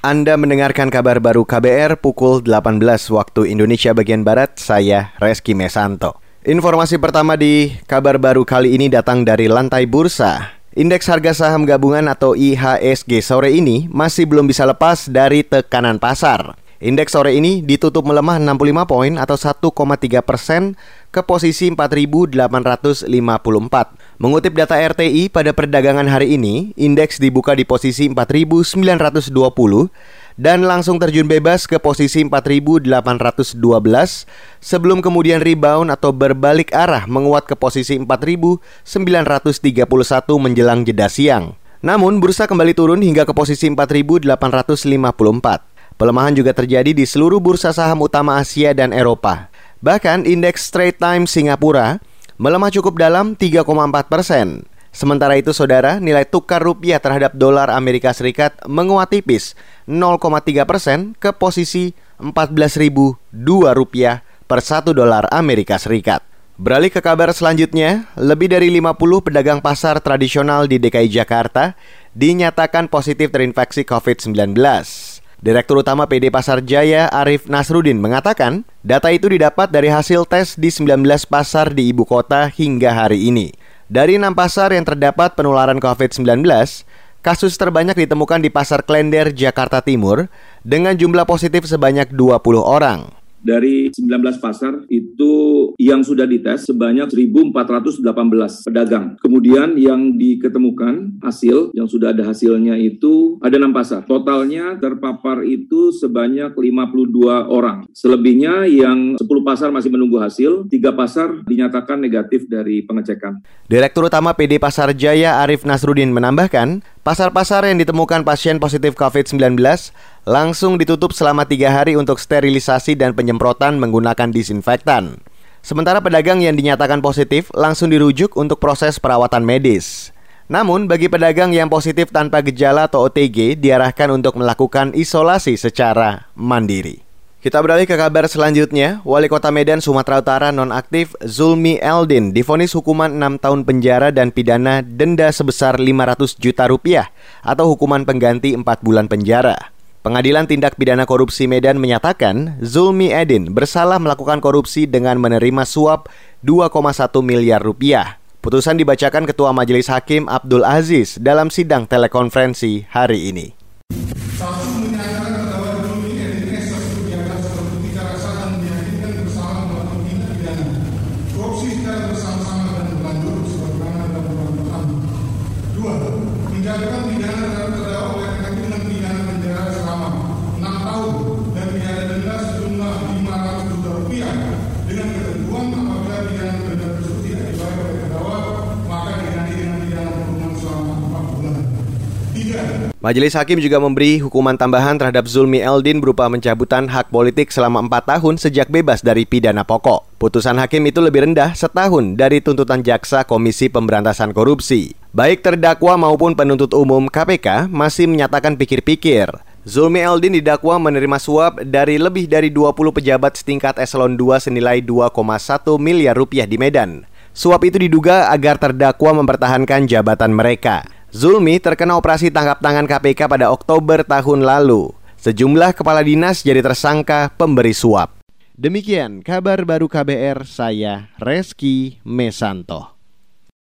Anda mendengarkan kabar baru KBR pukul 18 waktu Indonesia bagian Barat, saya Reski Mesanto. Informasi pertama di kabar baru kali ini datang dari lantai bursa. Indeks harga saham gabungan atau IHSG sore ini masih belum bisa lepas dari tekanan pasar. Indeks sore ini ditutup melemah 65 poin atau 1,3 persen ke posisi 4.854. Mengutip data RTI pada perdagangan hari ini, indeks dibuka di posisi 4.920 dan langsung terjun bebas ke posisi 4.812 sebelum kemudian rebound atau berbalik arah menguat ke posisi 4.931 menjelang jeda siang. Namun, bursa kembali turun hingga ke posisi 4.854. Pelemahan juga terjadi di seluruh bursa saham utama Asia dan Eropa. Bahkan indeks Straits Times Singapura melemah cukup dalam 3,4 persen. Sementara itu, saudara, nilai tukar rupiah terhadap dolar Amerika Serikat menguat tipis 0,3 persen ke posisi 14.002 rupiah per 1 dolar Amerika Serikat. Beralih ke kabar selanjutnya, lebih dari 50 pedagang pasar tradisional di DKI Jakarta dinyatakan positif terinfeksi COVID-19. Direktur Utama PD Pasar Jaya Arif Nasrudin mengatakan, data itu didapat dari hasil tes di 19 pasar di ibu kota hingga hari ini. Dari enam pasar yang terdapat penularan COVID-19, kasus terbanyak ditemukan di Pasar Klender, Jakarta Timur, dengan jumlah positif sebanyak 20 orang. Dari 19 pasar itu yang sudah dites sebanyak 1.418 pedagang. Kemudian yang diketemukan hasil yang sudah ada hasilnya itu ada 6 pasar. Totalnya terpapar itu sebanyak 52 orang. Selebihnya yang 10 pasar masih menunggu hasil, 3 pasar dinyatakan negatif dari pengecekan. Direktur Utama PD Pasar Jaya Arif Nasrudin menambahkan, pasar-pasar yang ditemukan pasien positif COVID-19 langsung ditutup selama tiga hari untuk sterilisasi dan penyemprotan menggunakan disinfektan. Sementara pedagang yang dinyatakan positif langsung dirujuk untuk proses perawatan medis. Namun, bagi pedagang yang positif tanpa gejala atau OTG diarahkan untuk melakukan isolasi secara mandiri. Kita beralih ke kabar selanjutnya. Wali Kota Medan, Sumatera Utara nonaktif Zulmi Eldin difonis hukuman 6 tahun penjara dan pidana denda sebesar 500 juta rupiah atau hukuman pengganti 4 bulan penjara. Pengadilan Tindak Pidana Korupsi Medan menyatakan Zulmi Edin bersalah melakukan korupsi dengan menerima suap 2,1 miliar rupiah. Putusan dibacakan Ketua Majelis Hakim Abdul Aziz dalam sidang telekonferensi hari ini. dijatuhkan pidana terhadap terdakwa oleh hakim dengan pidana penjara selama 6 tahun. Majelis Hakim juga memberi hukuman tambahan terhadap Zulmi Eldin berupa mencabutan hak politik selama empat tahun sejak bebas dari pidana pokok. Putusan hakim itu lebih rendah setahun dari tuntutan jaksa Komisi Pemberantasan Korupsi. Baik terdakwa maupun penuntut umum KPK masih menyatakan pikir-pikir. Zulmi Eldin didakwa menerima suap dari lebih dari 20 pejabat setingkat eselon 2 senilai 2,1 miliar rupiah di Medan. Suap itu diduga agar terdakwa mempertahankan jabatan mereka. Zulmi terkena operasi tangkap tangan KPK pada Oktober tahun lalu. Sejumlah kepala dinas jadi tersangka pemberi suap. Demikian kabar baru KBR saya Reski Mesanto.